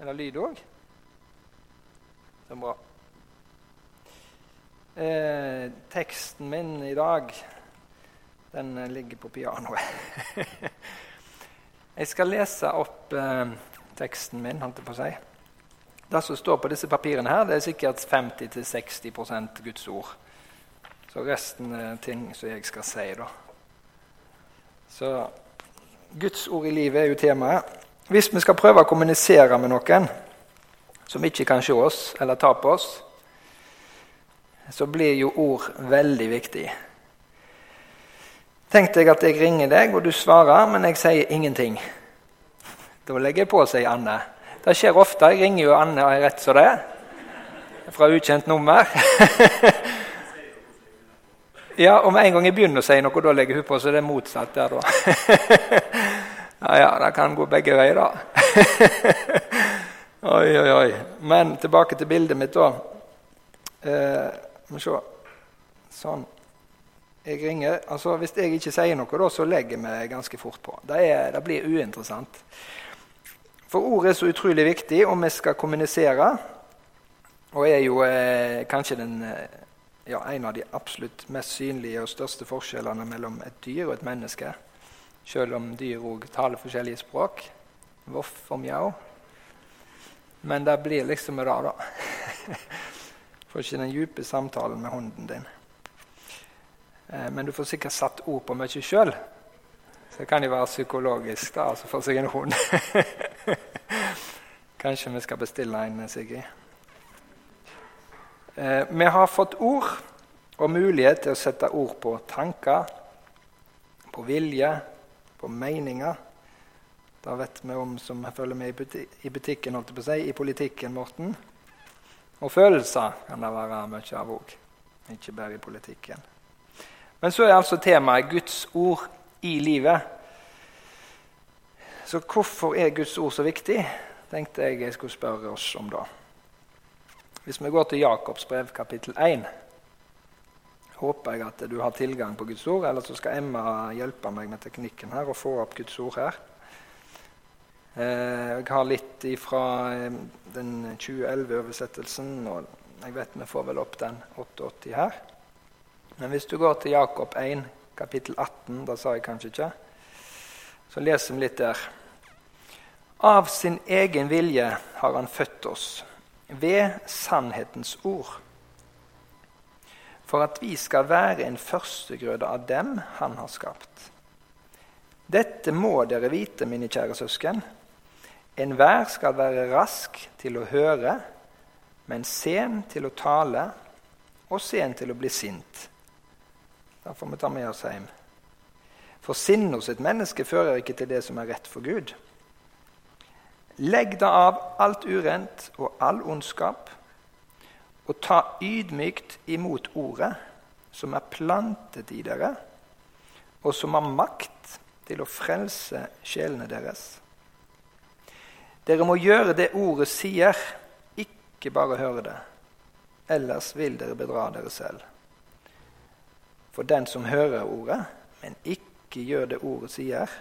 Er det lyd òg? Så bra. Eh, teksten min i dag, den ligger på pianoet. jeg skal lese opp eh, teksten min, holdt jeg på å si. Det som står på disse papirene, her, det er sikkert 50-60 Guds ord. Så resten er ting som jeg skal si, da. Så Guds ord i livet er jo temaet. Hvis vi skal prøve å kommunisere med noen som ikke kan se oss eller ta på oss, så blir jo ord veldig viktig. Tenk deg at jeg ringer deg, og du svarer, men jeg sier ingenting. Da legger jeg på, sier Anne. Det skjer ofte. Jeg ringer jo Anne og er rett som det. Fra ukjent nummer. ja, og med en gang jeg begynner å si noe, da legger hun på, så det er motsatt der, da. Ja, ja, det kan gå begge veier, da. oi, oi, oi. Men tilbake til bildet mitt, da. Eh, se. Sånn. Jeg ringer. Altså, Hvis jeg ikke sier noe, da, så legger meg ganske fort på. Det, er, det blir uinteressant. For ordet er så utrolig viktig om vi skal kommunisere. Og er jo eh, kanskje den, eh, ja, en av de absolutt mest synlige og største forskjellene mellom et dyr og et menneske. Selv om dyr òg taler forskjellige språk. Voff og mjau. Men det blir liksom det, da. får ikke den dype samtalen med hunden din. Eh, men du får sikkert satt ord på mye sjøl. Så det kan jo være psykologisk da, altså for seg en hund. Kanskje vi skal bestille en, Sigrid. Eh, vi har fått ord og mulighet til å sette ord på tanker, på vilje, på meninger. Det vet vi om som følger med i butikken, holdt på å si, i politikken, Morten. Og følelser kan det være mye av òg, ikke bare i politikken. Men så er altså temaet Guds ord i livet. Så hvorfor er Guds ord så viktig? tenkte jeg jeg skulle spørre oss om da. Hvis vi går til Jakobs brev, kapittel 1 håper jeg at du har tilgang på Guds ord. Eller så skal Emma hjelpe meg med teknikken her og få opp Guds ord her. Eh, jeg har litt fra eh, den 2011-oversettelsen, og jeg vet vi får vel opp den 88 her. Men hvis du går til Jakob 1, kapittel 18, da sa jeg kanskje ikke, så leser vi litt der. Av sin egen vilje har han født oss, ved sannhetens ord for at vi skal være en førstegrøde av dem han har skapt. Dette må dere vite, mine kjære søsken. Enhver skal være rask til å høre, men sen til å tale og sen til å bli sint. Da får vi ta med oss hjem. For sinnet hos et menneske fører ikke til det som er rett for Gud. Legg da av alt urent og all ondskap og ta ydmykt imot ordet som er plantet i dere, og som har makt til å frelse sjelene deres. Dere må gjøre det ordet sier, ikke bare høre det. Ellers vil dere bedra dere selv. For den som hører ordet, men ikke gjør det ordet sier,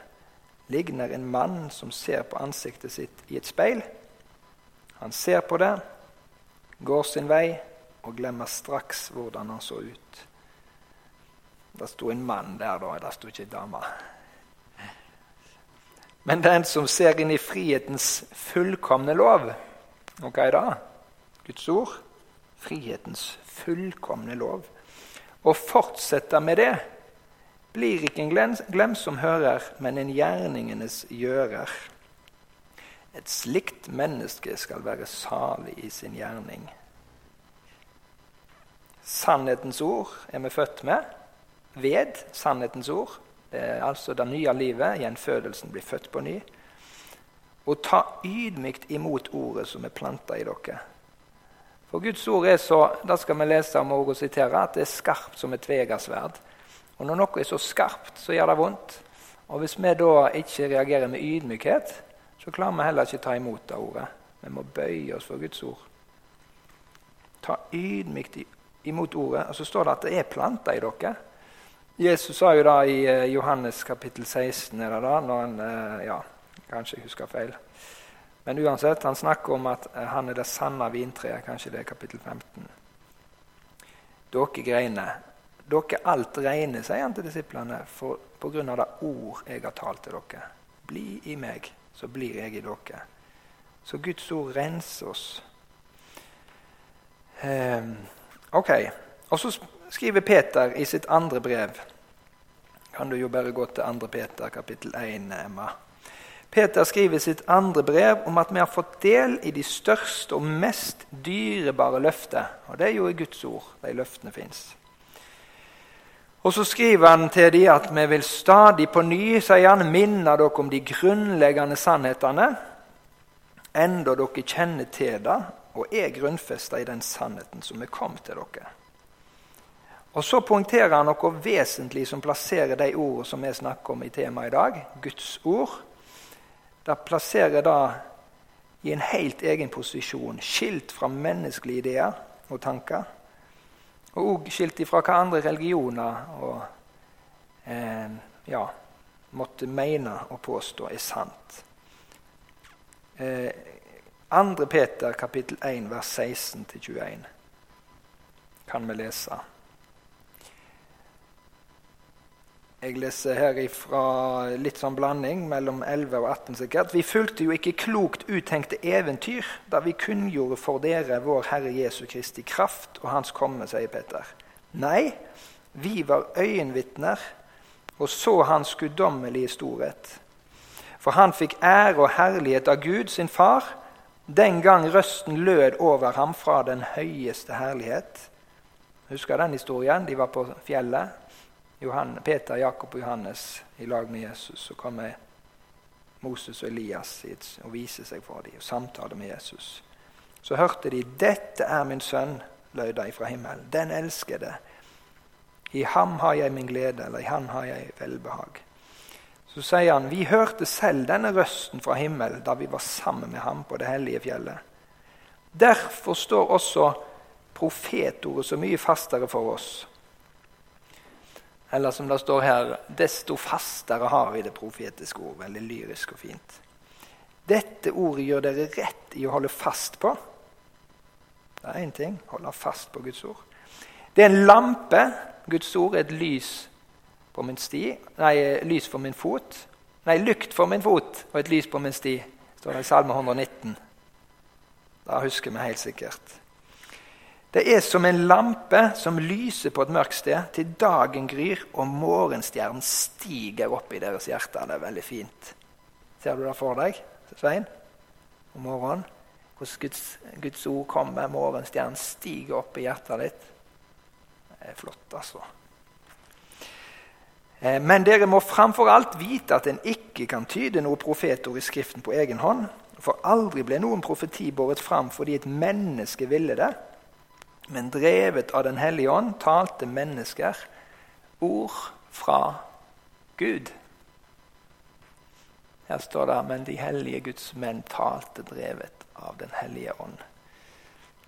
ligner en mann som ser på ansiktet sitt i et speil. Han ser på det, går sin vei og glemmer straks hvordan han så ut. Det sto en mann der, da. Det sto ikke ei dame. Men den som ser inn i frihetens fullkomne lov Og hva er det? Guds ord. Frihetens fullkomne lov. Og fortsetter med det blir ikke en glem som hører, men en gjerningenes gjører. Et slikt menneske skal være salig i sin gjerning. Sannhetens ord er vi født med. Ved sannhetens ord. Altså det nye livet. Gjenfødelsen blir født på ny. Og ta ydmykt imot ordet som er planta i dere. For Guds ord er så det skal vi lese om og sitere, at det er skarpt som et tvegersverd. Og når noe er så skarpt, så gjør det vondt. Og hvis vi da ikke reagerer med ydmykhet, så klarer vi heller ikke ta imot det ordet. Vi må bøye oss for Guds ord. Ta ydmykt imot ordet. Og så står det at det er planter i dere. Jesus sa jo da i eh, Johannes kapittel 16 er det da, når han, eh, ja, Kanskje husker feil. Men uansett, han snakker om at eh, han er det sanne vintreet. Kanskje det er kapittel 15. Dere greiner. Dere alt regner, sier han til disiplene, for på grunn av det ord jeg har talt til dere. Bli i meg, så blir jeg i dere. Så Guds ord renser oss. Um, ok, Og så skriver Peter i sitt andre brev Kan du jo bare gå til 2. Peter kapittel 1, Emma. Peter skriver sitt andre brev om at vi har fått del i de største og mest dyrebare løfter. Og det er jo i Guds ord de løftene fins. Og så skriver han til dem at vi vil stadig på ny sier han, minne dere om de grunnleggende sannhetene, enda dere kjenner til det og er grunnfesta i den sannheten som er kommet til dere. Og Så poengterer han noe vesentlig som plasserer de ordene som vi snakker om i temaet i dag, Guds ord. Det plasserer det i en helt egen posisjon, skilt fra menneskelige ideer og tanker. Og òg skilt ifra hva andre religioner og, eh, ja, måtte mene og påstå er sant. Eh, 2. Peter kapittel 1 vers 16-21 kan vi lese. Jeg leser her ifra litt sånn blanding mellom 11 og 18 sikkert. Vi fulgte jo ikke klokt uttenkte eventyr da vi kunngjorde for dere vår Herre Jesu Kristi kraft og Hans komme, sier Peter. Nei, vi var øyenvitner og så Hans guddommelige storhet. For han fikk ære og herlighet av Gud, sin far, den gang røsten lød over ham fra den høyeste herlighet. Husker den historien? De var på fjellet. Johan, Peter, Jakob og Johannes i lag med Jesus. Så kommer Moses og Elias og viser seg for dem og samtaler med Jesus. Så hørte de 'Dette er min sønn', lød det fra himmelen. 'Den elskede'. I ham har jeg min glede, eller i ham har jeg velbehag. Så sier han, vi hørte selv denne røsten fra himmelen da vi var sammen med ham på det hellige fjellet. Derfor står også profetordet så mye fastere for oss. Eller som det står her, desto fastere har vi det profetiske ord. Veldig lyrisk og fint. Dette ordet gjør dere rett i å holde fast på. Det er én ting holde fast på Guds ord. Det er en lampe. Guds ord er et lys på min sti. Nei, lys for min fot. Nei, lykt for min fot og et lys på min sti, står det i Salme 119. Det husker vi helt sikkert. Det er som en lampe som lyser på et mørkt sted til dagen gryr og morgenstjernen stiger opp i deres hjerter. Det er veldig fint. Ser du det for deg, Svein? Om morgenen? Hvordan Guds, Guds ord kommer, morgenstjernen stiger opp i hjertet ditt. Det er flott, altså. Eh, men dere må framfor alt vite at en ikke kan tyde noe profetord i Skriften på egen hånd. For aldri ble noen profeti båret fram fordi et menneske ville det. Men drevet av Den hellige ånd talte mennesker ord fra Gud. Her står det men de hellige Guds menn talte drevet av Den hellige ånd.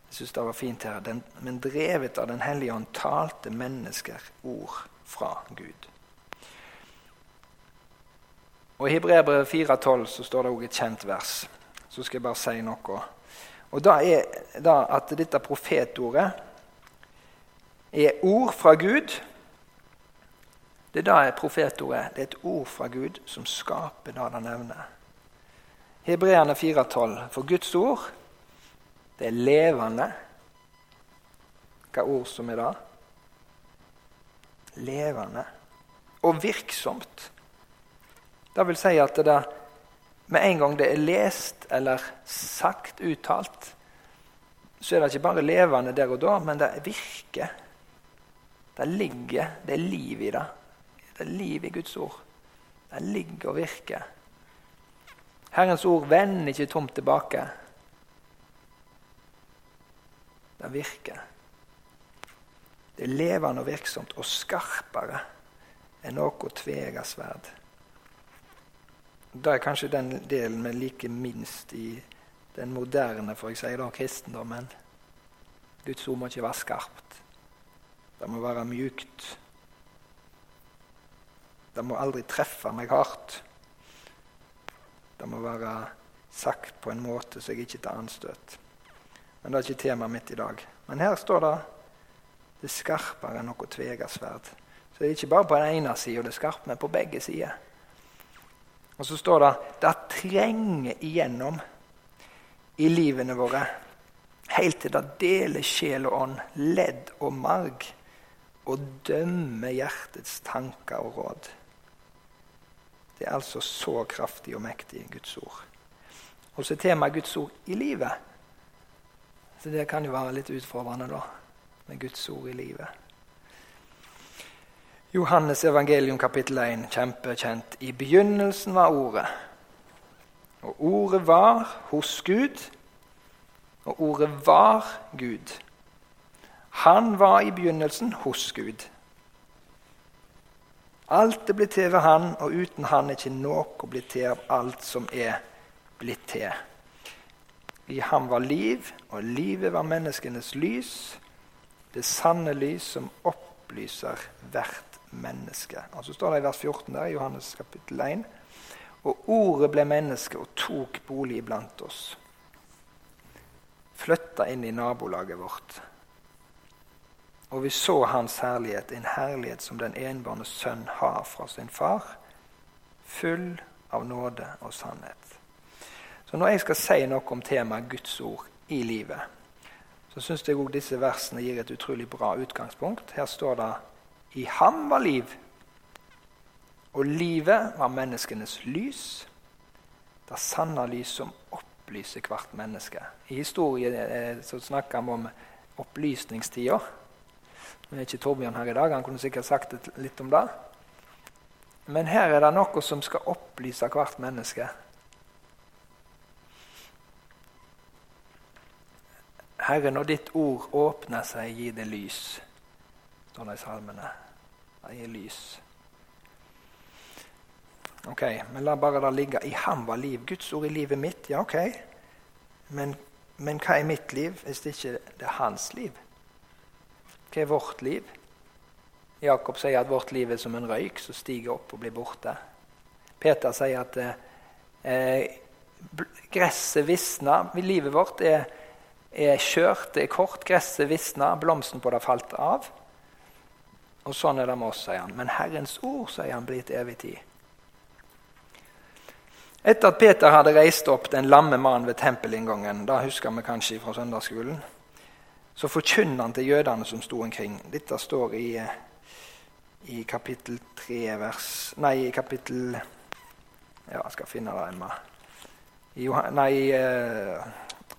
Jeg synes det var fint her. Den, men drevet av Den hellige ånd talte mennesker ord fra Gud. Og I Hebreerbrevet 4,12 så står det òg et kjent vers. Så skal jeg bare si noe. Og da er da at dette profetordet er ord fra Gud. Det er da er profetordet. Det er et ord fra Gud som skaper det det nevner. Hebreerne 4,12. For Guds ord, det er levende. Hva ord som er det? Levende. Og virksomt det vil si at det med en gang det er lest eller sagt, uttalt, så er det ikke bare levende der og da, men det virker. Det ligger, det er liv i det. Det er liv i Guds ord. Det ligger og virker. Herrens ord vender ikke tomt tilbake. Det virker. Det er levende og virksomt og skarpere enn noe tveegget sverd. Det er kanskje den delen vi liker minst i den moderne for jeg sier da, kristendommen. Guds ord må ikke være skarpt. Det må være mjukt. Det må aldri treffe meg hardt. Det må være sagt på en måte så jeg ikke tar anstøt. Men det er ikke temaet mitt i dag. Men her står det det er skarpere enn noe tvegasverd. Så det er ikke bare på den ene sida det er skarpt, men på begge sider. Og så står det det trenger igjennom i livene våre helt til det deler sjel og ånd, ledd og marg, og dømmer hjertets tanker og råd. Det er altså så kraftig og mektig Guds ord. Og så er temaet Guds ord i livet. Så det kan jo være litt utfordrende, da, med Guds ord i livet. Johannes evangelium kapittel 1, kjempekjent. I begynnelsen var Ordet. Og Ordet var hos Gud, og Ordet var Gud. Han var i begynnelsen hos Gud. Alt er blitt til ved Han, og uten Han er ikke noe blitt til av alt som er blitt til. I ham var liv, og livet var menneskenes lys. Det sanne lys som opplyser hvert menneske. Og Så står det i vers 14 der, i Johannes kapittel 1. Og ordet ble menneske og tok bolig iblant oss. Flytta inn i nabolaget vårt. Og vi så hans herlighet, en herlighet som den enbårne sønn har fra sin far, full av nåde og sannhet. Så når jeg skal si noe om temaet Guds ord i livet, så syns jeg òg disse versene gir et utrolig bra utgangspunkt. Her står det i ham var liv, og livet var menneskenes lys. Det sanne lys som opplyser hvert menneske. I historien så snakker vi om opplysningstida. Nå er ikke Torbjørn her i dag, han kunne sikkert sagt litt om det. Men her er det noe som skal opplyse hvert menneske. Herre, når ditt ord åpner seg, gi det lys. Det i salmene. Det gir lys. Ok, men la bare det ligge. I ham var liv. Guds ord i livet mitt. Ja, ok. Men, men hva er mitt liv hvis det ikke er hans liv? Hva er vårt liv? Jakob sier at vårt liv er som en røyk som stiger opp og blir borte. Peter sier at eh, gresset visner. Livet vårt er er kjørt, det er kort, gresset visner, blomsten på det falt av. Og sånn er det med oss, sier han. Men Herrens ord, sier han, blir til evig tid. Etter at Peter hadde reist opp den lamme mannen ved tempelinngangen, da husker vi kanskje fra søndagsskolen, så forkynner han til jødene som sto omkring. Dette står i, i kapittel 3, vers Nei, i kapittel Ja, jeg skal finne det. I, nei,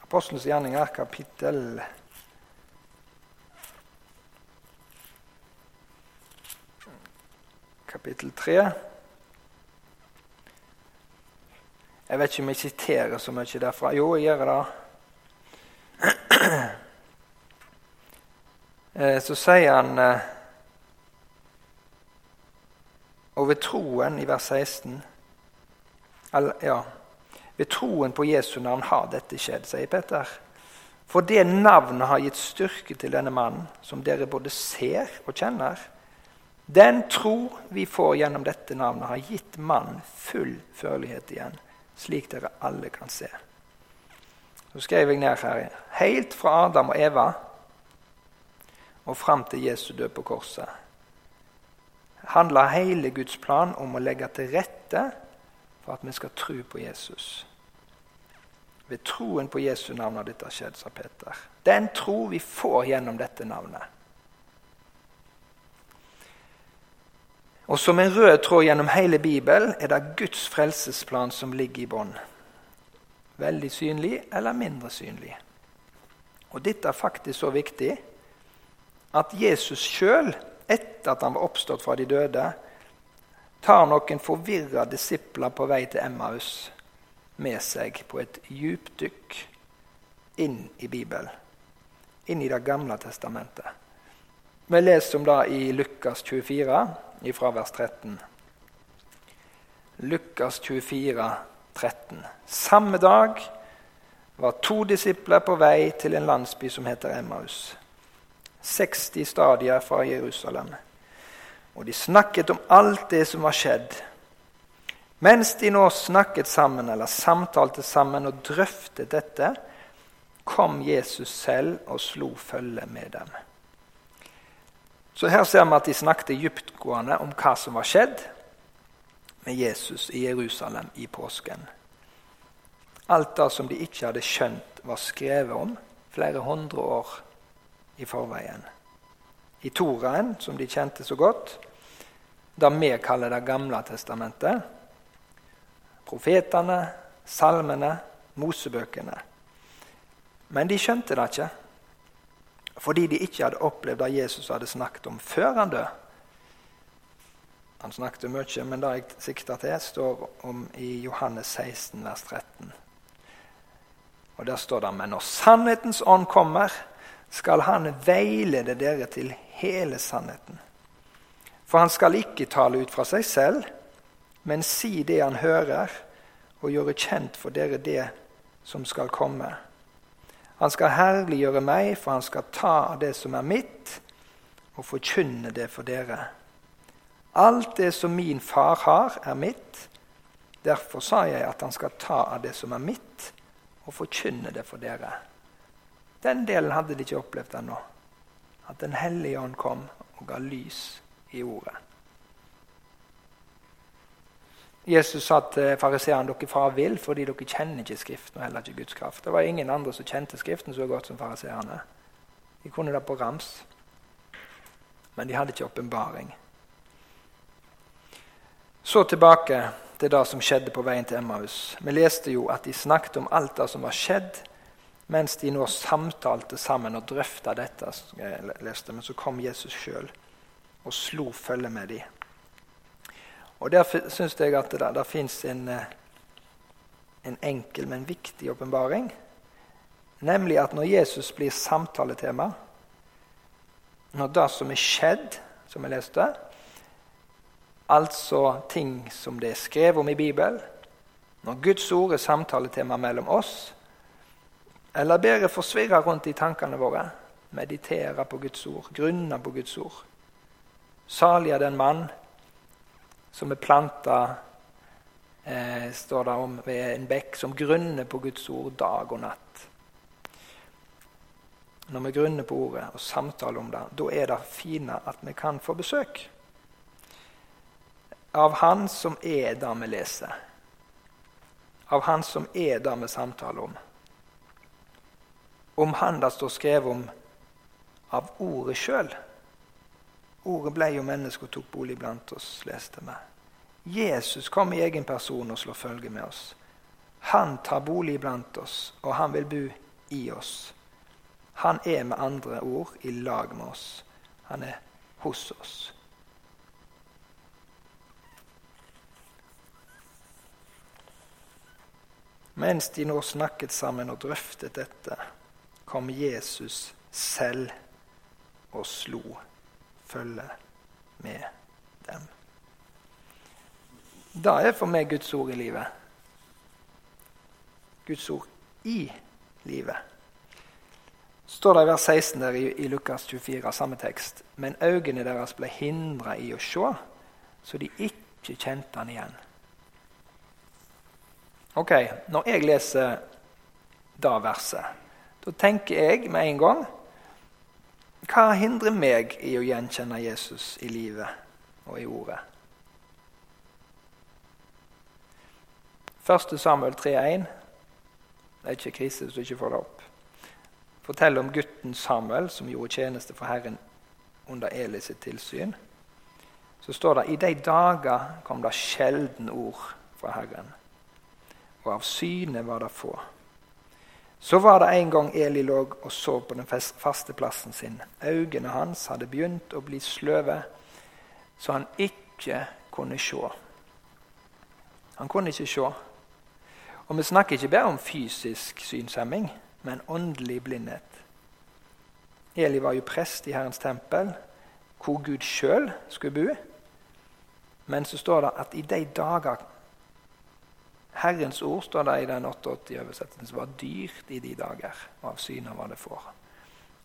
Apostelens gjerninger, kapittel Kapittel 3. Jeg vet ikke om jeg siterer så mye derfra. Jo, jeg gjør det. Eh, så sier han eh, Og ved troen, i vers 16 Ja. Ved troen på Jesu navn har dette skjedd, sier Peter. For det navnet har gitt styrke til denne mannen, som dere både ser og kjenner. Den tro vi får gjennom dette navnet, har gitt mannen full førlighet igjen, slik dere alle kan se. Så skrev jeg ned her helt fra Adam og Eva og fram til Jesu død på korset handler hele Guds plan om å legge til rette for at vi skal tro på Jesus. Ved troen på Jesu navn har dette skjedd, sa Peter. Den tro vi får gjennom dette navnet. Og Som en rød tråd gjennom hele Bibelen er det Guds frelsesplan som ligger i bånn. Veldig synlig eller mindre synlig. Og Dette er faktisk så viktig at Jesus sjøl, etter at han var oppstått fra de døde, tar noen forvirra disipler på vei til Emmaus med seg på et djupdykk inn i Bibelen. Inn i Det gamle testamentet. Vi leser om det i Lukas 24, fra vers 13. Lukas 24, 13. Samme dag var to disipler på vei til en landsby som heter Emmaus. 60 stadier fra Jerusalem. Og de snakket om alt det som var skjedd. Mens de nå snakket sammen eller samtalte sammen og drøftet dette, kom Jesus selv og slo følge med dem. Så her ser vi at de snakket dyptgående om hva som var skjedd med Jesus i Jerusalem i påsken. Alt det som de ikke hadde skjønt var skrevet om flere hundre år i forveien. I Toraen, som de kjente så godt, det vi kaller Det gamle testamentet, profetene, salmene, mosebøkene. Men de skjønte det ikke, fordi de ikke hadde opplevd det Jesus hadde snakket om før han døde. Han snakket mye, men det jeg sikter til, står om i Johannes 16, vers 13. Og Der står det men når sannhetens ånd kommer, skal han veilede dere til hele sannheten. For han skal ikke tale ut fra seg selv, men si det han hører, og gjøre kjent for dere det som skal komme. Han skal herliggjøre meg, for han skal ta av det som er mitt, og forkynne det for dere. Alt det som min far har, er mitt. Derfor sa jeg at han skal ta av det som er mitt, og forkynne det for dere. Den delen hadde de ikke opplevd ennå. At Den hellige ånd kom og ga lys i ordet. Jesus sa til fariseerne dere far vil fordi dere kjenner ikke Skriften og heller ikke Guds kraft. Det var ingen andre som kjente Skriften så godt som fariseerne. De kunne det på rams, men de hadde ikke åpenbaring. Så tilbake til det som skjedde på veien til Emmaus. Vi leste jo at de snakket om alt det som var skjedd, mens de nå samtalte sammen og drøfta dette. leste, Men så kom Jesus sjøl og slo følge med dem. Og Der syns jeg at det, der, der fins en, eh, en, enkel, men viktig åpenbaring. Nemlig at når Jesus blir samtaletema, når det som er skjedd, som jeg leste, altså ting som det er skrevet om i Bibelen, når Guds ord er samtaletema mellom oss, eller bedre forsvirre rundt i tankene våre, meditere på Guds ord, grunne på Guds ord, Salig er den mann som er planta eh, står det om ved en bekk, som grunner på Guds ord dag og natt. Når vi grunner på ordet og samtaler om det, da er det fine at vi kan få besøk av Han som er det vi leser. Av Han som er det vi samtaler om. Om Han det står skrevet om av ordet sjøl. Ordet blei jo menneske og tok bolig blant oss, leste vi. Jesus kom i egen person og slår følge med oss. Han tar bolig blant oss, og han vil bo i oss. Han er med andre ord i lag med oss. Han er hos oss. Mens de nå snakket sammen og drøftet dette, kom Jesus selv og slo følge med dem. Det er for meg Guds ord i livet. Guds ord i livet. står det i vers 16 der i, i Lukas 24, samme tekst. Men øynene deres ble hindra i å se, så de ikke kjente han igjen. Ok, Når jeg leser det verset, da tenker jeg med en gang hva hindrer meg i å gjenkjenne Jesus i livet og i ordet? 1. Samuel 3,1. Det er ikke krise hvis du ikke får det opp. Fortell om gutten Samuel som gjorde tjeneste for Herren under Eli sitt tilsyn. Så står det i de dager kom det sjelden ord fra Herren, og av synet var det få. Så var det en gang Eli lå og så på den faste plassen sin. Øynene hans hadde begynt å bli sløve, så han ikke kunne se. Han kunne ikke se. Og vi snakker ikke bare om fysisk synshemming, men åndelig blindhet. Eli var jo prest i Herrens tempel, hvor Gud sjøl skulle bo. Men så står det at i de dager Herrens ord, står det i den 88-oversettelsen, var dyrt i de dager, av synet var det får.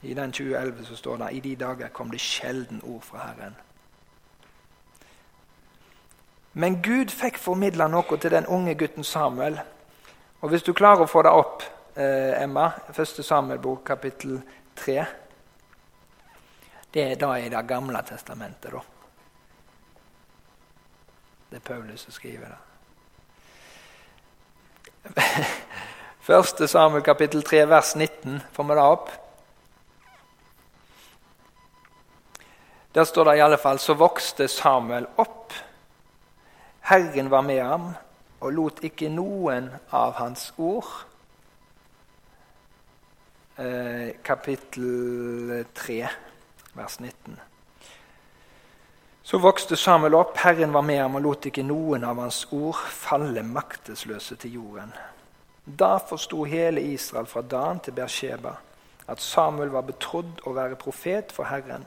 I den 2011 så står det i de dager kom det sjelden ord fra Herren. Men Gud fikk formidla noe til den unge gutten Samuel. Og Hvis du klarer å få det opp, eh, Emma, første Samuel-bok, kapittel 3 Det er da i Det gamle testamentet, da. Det er Paulus som skriver det. Første Samuel kapittel 3 vers 19. Får vi det opp? Der står det i alle fall så vokste Samuel opp. Herren var med ham og lot ikke noen av hans ord eh, Kapittel 3, vers 19. Så vokste Samuel opp, Herren var med ham og lot ikke noen av hans ord falle maktesløse til jorden. Da forsto hele Israel fra Dan til Beersheba at Samuel var betrodd å være profet for Herren.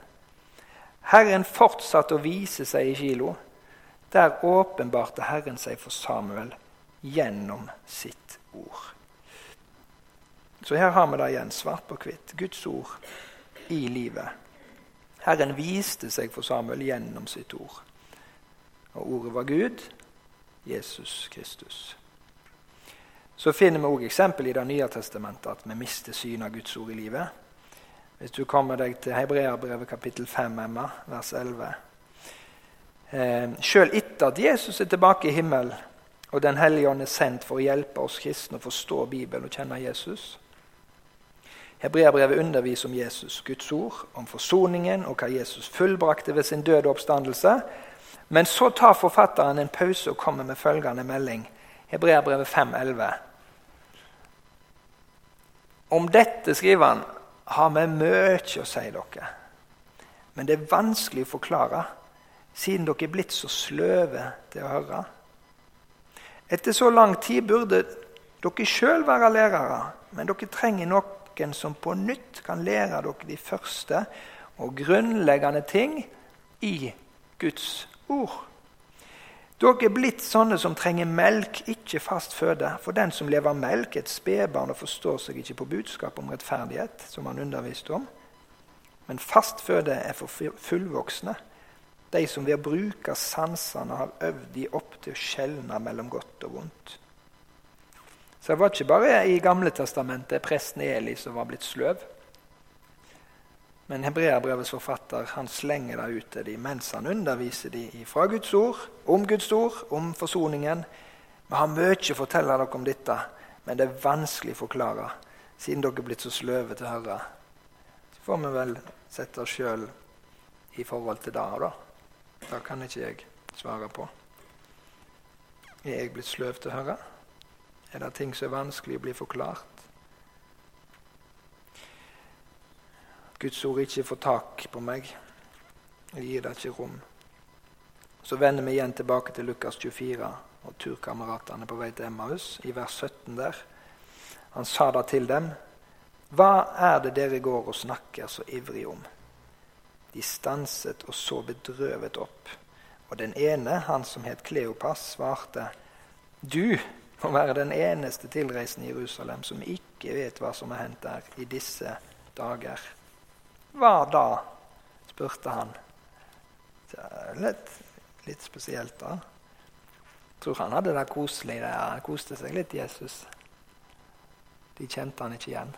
Herren fortsatte å vise seg i Kilo. Der åpenbarte Herren seg for Samuel gjennom sitt ord. Så her har vi det igjen, svart på hvitt. Guds ord i livet. Herren viste seg for Samuel gjennom sitt ord. Og ordet var Gud, Jesus Kristus. Så finner vi òg eksempel i Det nye testamentet at vi mister synet av Guds ord i livet. Hvis du kommer deg til Hebreabrevet kapittel 5, Emma, vers 11. Eh, Sjøl etter at Jesus er tilbake i himmelen, og Den hellige ånd er sendt for å hjelpe oss kristne å forstå Bibelen og kjenne Jesus, Hebreabrevet underviser om Jesus, Guds ord, om forsoningen og hva Jesus fullbrakte ved sin døde oppstandelse. Men så tar forfatteren en pause og kommer med følgende melding. Hebreabrevet 5,11. Om dette, skriver han, har vi mye å si dere. Men det er vanskelig å forklare, siden dere er blitt så sløve til å høre. Etter så lang tid burde dere sjøl være lærere, men dere trenger noe noen som på nytt kan lære dere de første og grunnleggende ting i Guds ord. Dere er blitt sånne som trenger melk, ikke fast føde. For den som lever melk, er et spedbarn og forstår seg ikke på budskap om rettferdighet, som han underviste om. Men fast føde er for fullvoksne, de som ved å bruke sansene har øvd de opp til å skjelne mellom godt og vondt. Så det var ikke bare i Gamle testamentet presten Eli som var blitt sløv. Men hebreerbrevets forfatter han slenger det ut til dem mens han underviser dem fra Guds ord, om Guds ord, om forsoningen. Vi har mye å fortelle dere om dette, men det er vanskelig å forklare, siden dere er blitt så sløve til å høre. Så får vi vel sette oss sjøl i forhold til det. da. Det kan ikke jeg svare på. Er jeg blitt sløv til å høre? Er det ting som er vanskelig å bli forklart? Guds ord ikke får tak på meg. Jeg gir det ikke rom. Så vender vi igjen tilbake til Lukas 24 og turkameratene på vei til Emmaus, i vers 17 der. Han sa da til dem, Hva er det dere går og snakker så ivrig om? De stanset og så bedrøvet opp. Og den ene, han som het Kleopas, svarte, Du å være den eneste tilreisende i Jerusalem som ikke vet hva som har hendt der i disse dager. Hva da? spurte han. Litt, litt spesielt, da. Jeg tror han hadde det koselig der. Han koste seg litt, Jesus. De kjente han ikke igjen.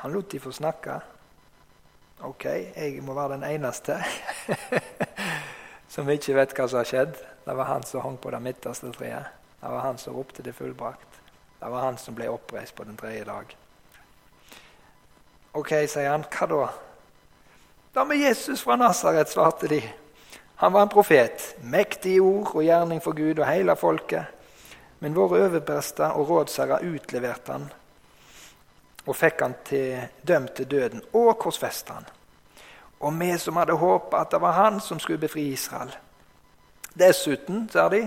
Han lot de få snakke. Ok, jeg må være den eneste som ikke vet hva som har skjedd. Det var han som hang på det midterste treet. Det var han som ropte det fullbrakt. Det var han som ble oppreist på den tredje dag. Ok, sier han. Hva da? Da med Jesus fra Nasaret, svarte de. Han var en profet, mektig i ord og gjerning for Gud og hele folket. Men våre overprester og rådsherrer utleverte han og fikk han til, dømt til døden og korsfestet han. Og vi som hadde håpa at det var han som skulle befri Israel. Dessuten, sa de,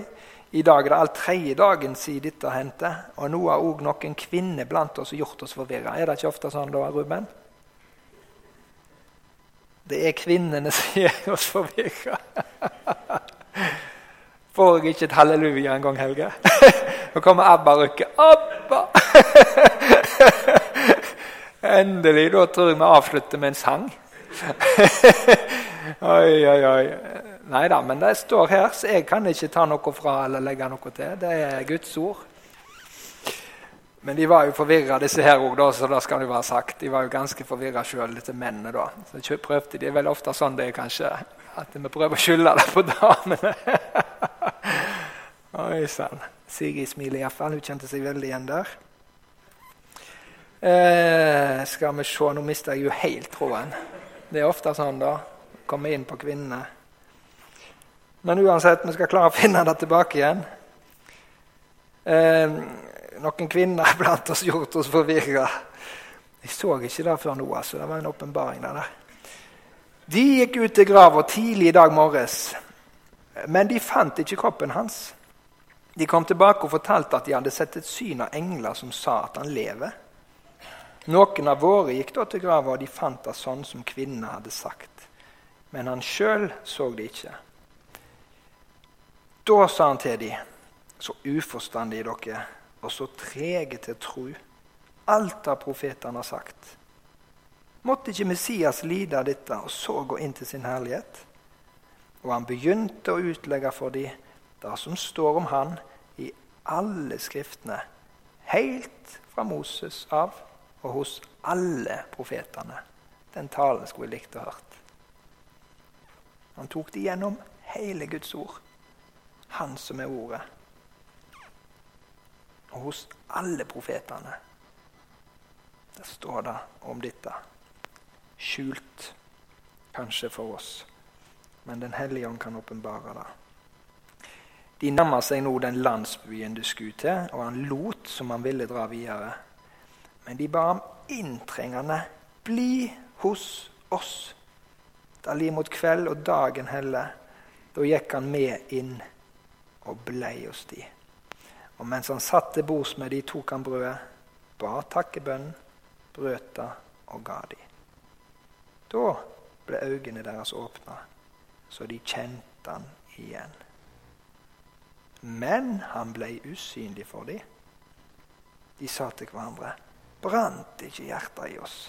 i dag er det all tredje dagen siden dette hendte, og nå har òg noen kvinner blant oss gjort oss forvirra. Er det ikke ofte sånn da, Ruben? Det er kvinnene som gjør oss forvirra. Får jeg ikke et halleluja en gang, Helge? Nå kommer ABBA-rykket. ABBA! Endelig. Da tror jeg vi avslutter med en sang. Oi, oi, oi. Nei da, men det står her, så jeg kan ikke ta noe fra eller legge noe til. Det er Guds ord. Men de var jo forvirra, disse her òg, så det skal jo være sagt. De var jo ganske forvirra sjøl, disse mennene. da. Så prøvde de, vel ofte sånn det er, kanskje, at vi prøver å skylde det på damene. Oi sann. Sigrid smiler iallfall. Hun kjente seg veldig igjen der. Eh, skal vi se, nå mister jeg jo helt tråden. Det er ofte sånn, da. Komme inn på kvinnene. Men uansett, vi skal klare å finne det tilbake igjen. Eh, noen kvinner blant oss gjort oss forvirra. Jeg så ikke det før nå. altså. Det var en åpenbaring der. De gikk ut til grava tidlig i dag morges, men de fant ikke kroppen hans. De kom tilbake og fortalte at de hadde sett et syn av engler som sa at han lever. Noen av våre gikk da til grava, og de fant det sånn som kvinnene hadde sagt. Men han sjøl så det ikke. Da sa han til dem, så uforstandige dere og så trege til tro. Alt av profetene har sagt. Måtte ikke Messias lide av dette og så gå inn til sin herlighet? Og han begynte å utlegge for dem det som står om han i alle skriftene, helt fra Moses av og hos alle profetene. Den talen skulle jeg likt å hørt. Han tok det gjennom hele Guds ord. Han som er ordet og hos alle profetene. Der står det om dette. Skjult, kanskje for oss, men Den hellige ånd kan åpenbare det. De nærmer seg nå den landsbyen du skulle til, og han lot som han ville dra videre. Men de ba ham inntrengende bli hos oss. Da li mot kveld og dagen helle, da gikk han med inn og blei hos de. Og mens han satt til bords med de, tok han brødet, ba takkebønn, brøt det og ga de. Da ble øynene deres åpna, så de kjente han igjen. Men han blei usynlig for dem. De sa til hverandre, brant ikke hjertet i oss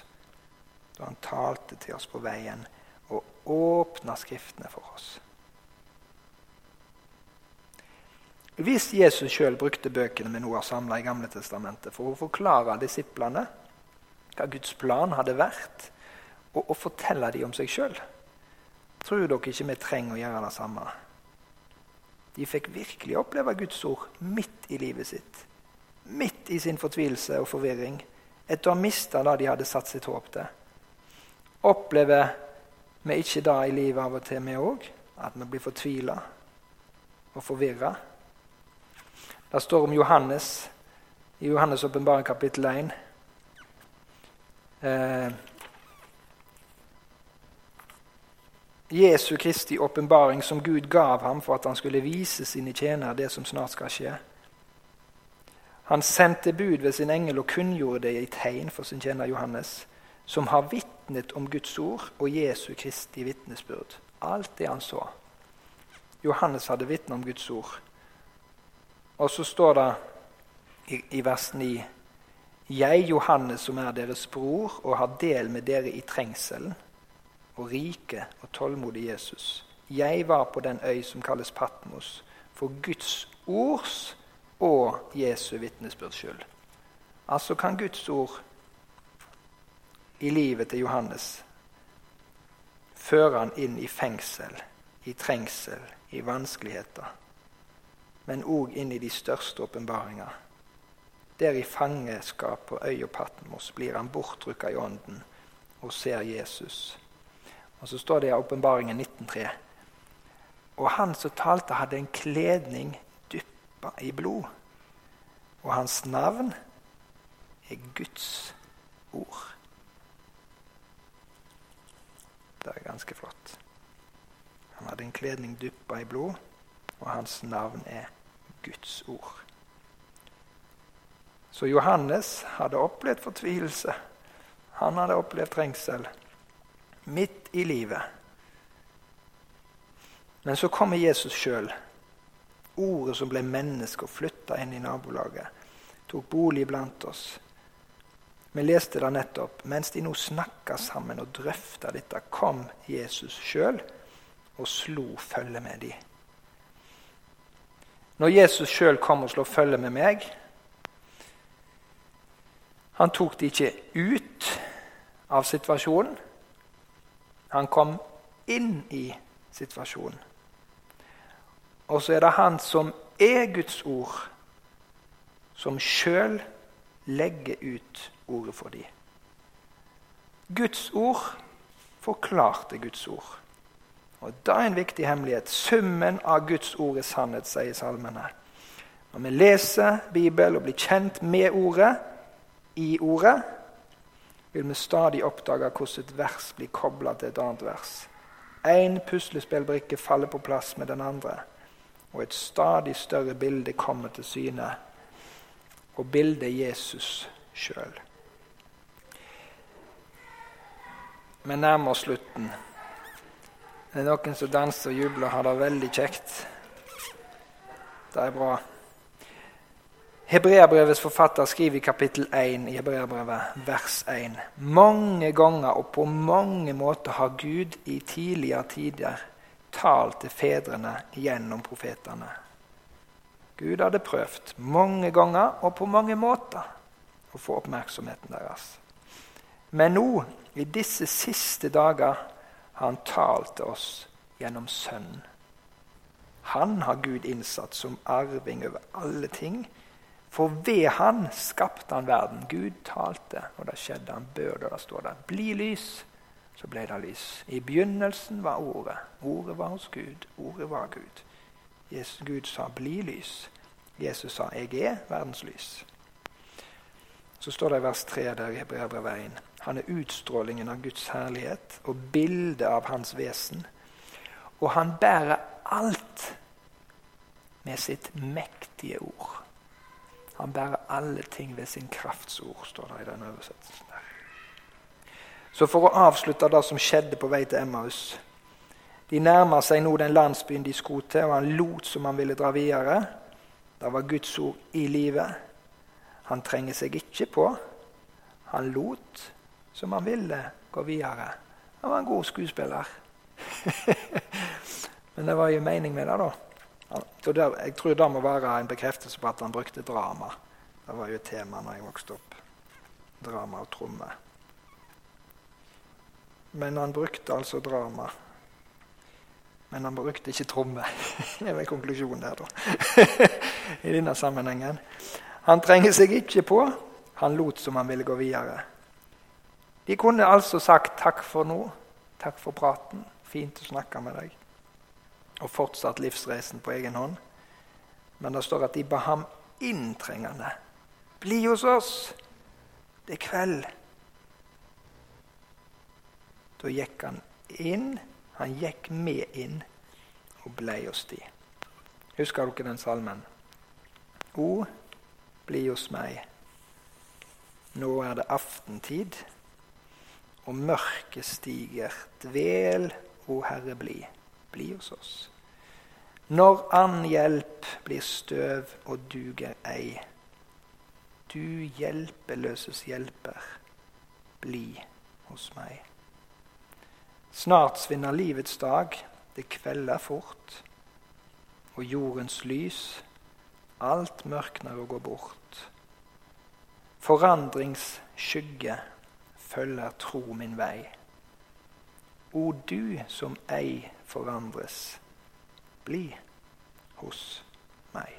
da han talte til oss på veien og åpna Skriftene for oss? Hvis Jesus sjøl brukte bøkene vi nå har samla i Gamle Testamentet for å forklare disiplene hva Guds plan hadde vært, og, å fortelle dem om seg sjøl, tror dere ikke vi trenger å gjøre det samme? De fikk virkelig oppleve Guds ord midt i livet sitt. Midt i sin fortvilelse og forvirring, etter å ha mista det de hadde satt sitt håp til. Opplever vi ikke det i livet av og til, vi òg? At vi blir fortvila og forvirra? Det står om Johannes i Johannes' åpenbare kapittel 1. Eh, Jesu Kristi åpenbaring som Gud gav ham for at han skulle vise sine tjenere det som snart skal skje. Han sendte bud ved sin engel og kunngjorde det i tegn for sin tjener Johannes, som har vitnet om Guds ord og Jesu Kristi vitnesbyrd. Alt det han så. Johannes hadde vitnet om Guds ord. Og så står det i, i vers 9.: Jeg, Johannes, som er deres bror og har del med dere i trengselen og rike og tålmodig Jesus. Jeg var på den øy som kalles Patmos, for Guds ords og Jesu vitnesbyrds skyld. Altså kan Guds ord i livet til Johannes føre han inn i fengsel, i trengsel, i vanskeligheter men òg inn i de største åpenbaringer. Der i fangeskap på øya Patmos blir han bortrykka i ånden og ser Jesus. Og Så står det i åpenbaringen 19.3.: Og han som talte, hadde en kledning dyppa i blod. Og hans navn er Guds ord. Det er ganske flott. Han hadde en kledning dyppa i blod, og hans navn er Guds ord. Så Johannes hadde opplevd fortvilelse. Han hadde opplevd trengsel midt i livet. Men så kommer Jesus sjøl. Ordet som ble menneske og flytta inn i nabolaget. Tok bolig blant oss. Vi leste det nettopp. Mens de nå snakka sammen og drøfta dette, kom Jesus sjøl og slo følge med dem. Når Jesus sjøl kom og slo følge med meg Han tok de ikke ut av situasjonen. Han kom inn i situasjonen. Og så er det han som er Guds ord, som sjøl legger ut ordet for dem. Guds ord forklarte Guds ord. Og Det er en viktig hemmelighet. Summen av Guds ord er sannhet, sier salmene. Når vi leser Bibelen og blir kjent med ordet, i ordet, vil vi stadig oppdage hvordan et vers blir kobla til et annet vers. Én puslespillbrikke faller på plass med den andre, og et stadig større bilde kommer til syne. Og bildet Jesus sjøl. Vi nærmer oss slutten. Det er noen som danser og jubler og har det veldig kjekt. Det er bra. Hebreabrevets forfatter skriver i kapittel 1 i Hebreabrevet, vers 1. Mange ganger og på mange måter har Gud i tidligere tider talt til fedrene gjennom profetene. Gud hadde prøvd mange ganger og på mange måter å få oppmerksomheten deres. Men nå, i disse siste dager, har han talt til oss gjennom Sønnen. Han har Gud innsatt som arving over alle ting. For ved han skapte han verden. Gud talte, og det skjedde. Han bør det, står der. Bli lys, ble det lys. I begynnelsen var Ordet. Ordet var hos Gud. Ordet var Gud. Jesus, Gud sa 'bli lys'. Jesus sa 'jeg er verdens lys'. Så står det i vers 3 der i Hebreabrevet 1. Han er utstrålingen av Guds herlighet og bildet av hans vesen. Og han bærer alt med sitt mektige ord. Han bærer alle ting ved sin kraftsord, står det i den oversettelsen. Så for å avslutte det som skjedde på vei til Emmaus De nærmer seg nå den landsbyen de skulle til, og han lot som han ville dra videre. Det var Guds ord i livet. Han trenger seg ikke på. Han lot som han ville gå videre. Han var en god skuespiller. Men det var jo mening med det, da. Jeg tror det må være en bekreftelse på at han brukte drama. Det var jo et tema når jeg vokste opp. Drama og tromme. Men han brukte altså drama. Men han brukte ikke tromme. Det er vel konklusjonen der, da. I denne sammenhengen. Han trenger seg ikke på. Han lot som han ville gå videre. De kunne altså sagt 'takk for nå', 'takk for praten', 'fint å snakke med deg', og fortsatt livsreisen på egen hånd. Men det står at de ba ham inntrengende 'Bli hos oss, det er kveld'. Da gikk han inn, han gikk med inn og blei hos de. Husker dere den salmen? O, bli hos meg. Nå er det aftentid, og mørket stiger. Dvel, o Herre, bli. Bli hos oss. Når annen hjelp blir støv og duger ei. Du hjelpeløses hjelper, bli hos meg. Snart svinner livets dag, det kvelder fort, og jordens lys Alt mørkner og går bort. Forandrings skygge følger tro min vei. O du som ei forandres, bli hos meg.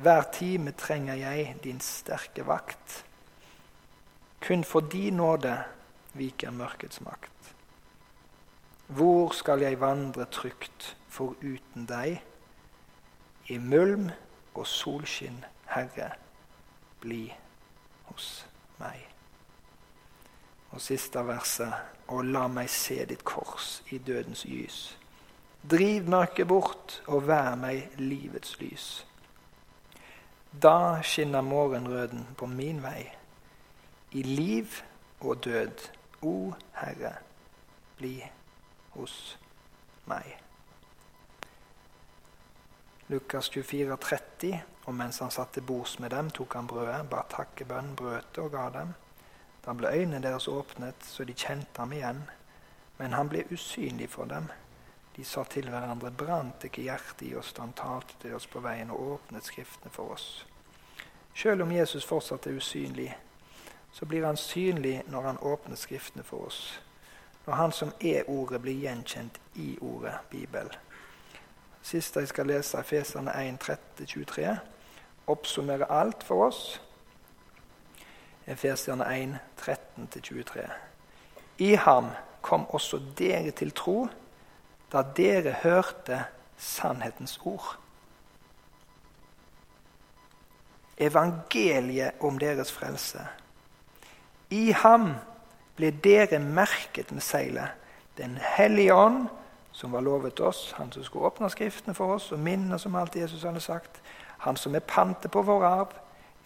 Hver time trenger jeg din sterke vakt. Kun for din nåde viker mørkets makt. Hvor skal jeg vandre trygt foruten deg? I mulm og solskinn, Herre, bli hos meg. Og siste verset. Og la meg se ditt kors i dødens gys. Driv mørket bort og vær meg livets lys. Da skinner morgenrøden på min vei. I liv og død, o Herre, bli hos meg. Lukas 24, 30 Og mens han satt til bords med dem, tok han brødet, ba takkebønn, brøt og ga dem. Da ble øynene deres åpnet, så de kjente ham igjen. Men han ble usynlig for dem. De sa til hverandre, brant ikke hjertet i oss da han talte til oss på veien og åpnet Skriftene for oss? Selv om Jesus fortsatt er usynlig, så blir han synlig når han åpner Skriftene for oss. Når han som er Ordet, blir gjenkjent i Ordet, Bibelen. Siste jeg skal lese, er Feserne 1, 30-23. Oppsummere alt for oss. Efesierne 1, 13-23. I ham kom også dere til tro da dere hørte sannhetens ord. Evangeliet om deres frelse. I ham ble dere merket med seilet. Den hellige ånd, som var lovet oss, han som skulle åpne Skriftene for oss og minne som alt Jesus hadde sagt, han som er pantet på vår arv,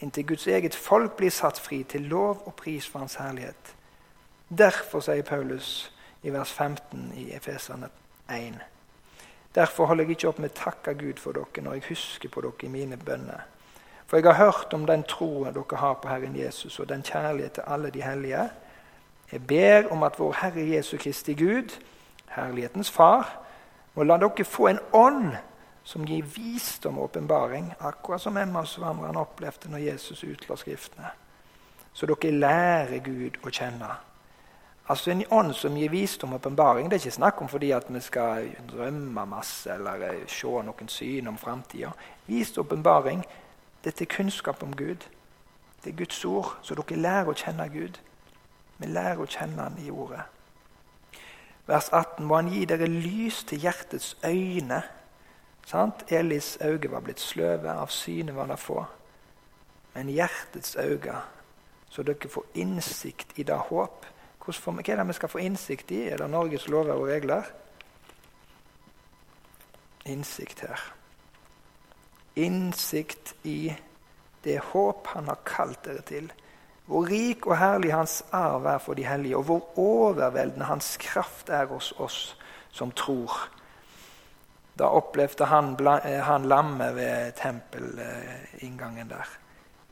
inntil Guds eget folk blir satt fri til lov og pris for Hans herlighet. Derfor, sier Paulus i vers 15 i Efeserne 1. Derfor holder jeg ikke opp med å takke Gud for dere når jeg husker på dere i mine bønner. For jeg har hørt om den troen dere har på Herren Jesus, og den kjærlighet til alle de hellige. Jeg ber om at vår Herre Jesu Kristi Gud, herlighetens Far, må la dere få en ånd som gir visdom og åpenbaring, akkurat som Emmausvandreren opplevde når Jesus utla Skriftene. Så dere lærer Gud å kjenne. Altså En ånd som gir visdom og åpenbaring. Det er ikke snakk om fordi at vi skal drømme masse eller se noen syn om framtida. Og åpenbaring det er kunnskap om Gud. Det er Guds ord, så dere lærer å kjenne Gud. Vi lærer å kjenne Han i Ordet. Vers 18 må Han gi dere lys til hjertets øyne. Sant? Elis øyne var blitt sløve, av synet var det få. Men hjertets øyne, så dere får innsikt i det håp hva er det vi skal få innsikt i? Er det Norges lover og regler? Innsikt her. Innsikt i det håp han har kalt dere til. Hvor rik og herlig hans arv er for de hellige, og hvor overveldende hans kraft er hos oss som tror. Da opplevde han, eh, han lammet ved tempelinngangen der.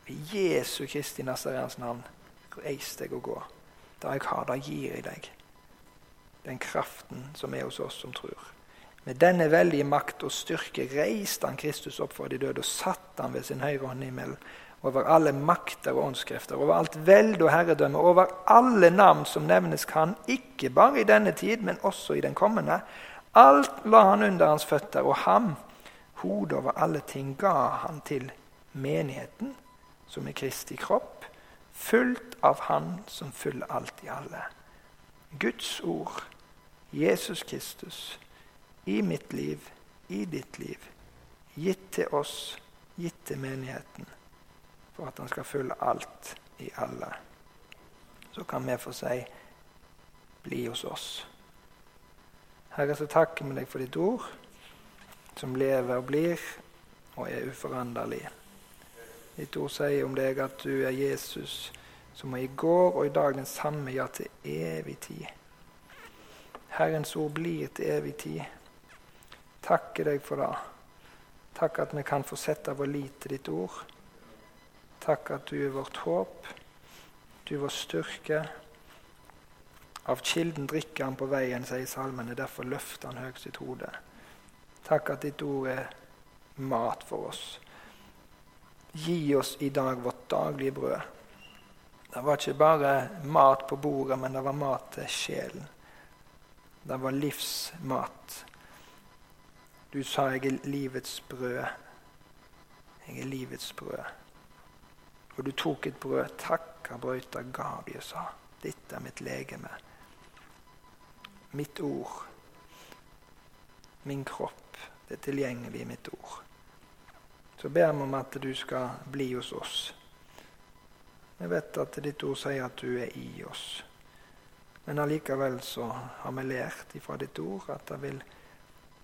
Ved Jesu Kristi Nazareans navn, reis deg og gå. Det jeg har, det gir jeg deg. Den kraften som er hos oss som tror. Med denne veldige makt og styrke reiste han Kristus opp fra de døde og satte han ved sin høyre hånd i himmelen. Over alle makter og åndskrefter, over alt velde og herredømme, over alle navn som nevnes kan, ikke bare i denne tid, men også i den kommende. Alt la han under hans føtter, og ham, hodet over alle ting, ga han til menigheten, som er Kristi kropp fullt av Han som fyller alt i alle. Guds ord, Jesus Kristus, i mitt liv, i ditt liv, gitt til oss, gitt til menigheten, for at han skal følge alt i alle. Så kan vi få si bli hos oss. Herre, så takker vi deg for ditt ord, som lever og blir og er uforanderlig. Ditt ord sier om deg at du er Jesus, som er i går og i dag den samme, ja, til evig tid. Herrens ord blir til evig tid. Takke deg for det. Takk at vi kan få sette vår lit til ditt ord. Takk at du er vårt håp, du er vår styrke. Av kilden drikker han på veien, sier salmene. Derfor løfter han høyt sitt hode. Takk at ditt ord er mat for oss. Gi oss i dag vårt daglige brød. Det var ikke bare mat på bordet, men det var mat til sjelen. Det var livsmat. Du sa 'jeg er livets brød'. Jeg er livets brød. Og du tok et brød, takka, brøyta, gav de og sa 'Dette er mitt legeme'. Mitt ord. Min kropp. Det er tilgjengelig i mitt ord så ber vi om at du skal bli hos oss. Vi vet at ditt ord sier at du er i oss. Men allikevel så har vi lært ifra ditt ord at vil,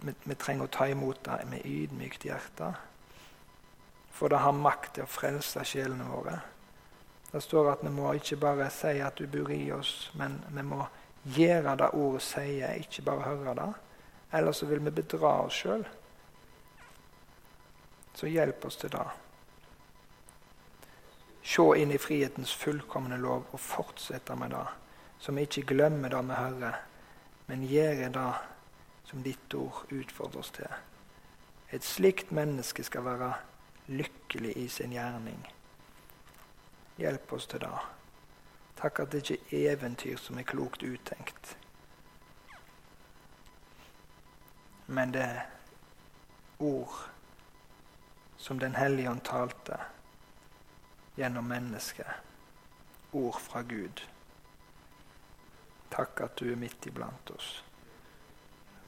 vi, vi, trenger å ta imot det med ydmykt hjerte. For det har makt til å frelse sjelene våre. Det står at vi må ikke bare si at du bor i oss, men vi må gjøre det ordet sier, ikke bare høre det. Ellers så vil vi bedra oss sjøl. Så hjelp oss til det. se inn i frihetens fullkomne lov og fortsette med det. Så vi ikke glemmer det vi hører, men gjør det som ditt ord utfordrer oss til. Et slikt menneske skal være lykkelig i sin gjerning. Hjelp oss til det. Takk at det ikke er eventyr som er klokt uttenkt. Men det er ord som Den hellige ånd talte gjennom mennesket. Ord fra Gud. Takk at du er midt iblant oss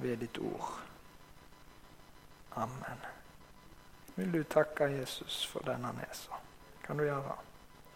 ved ditt ord. Amen. Vil du takke Jesus for den han er så? Kan du gjøre?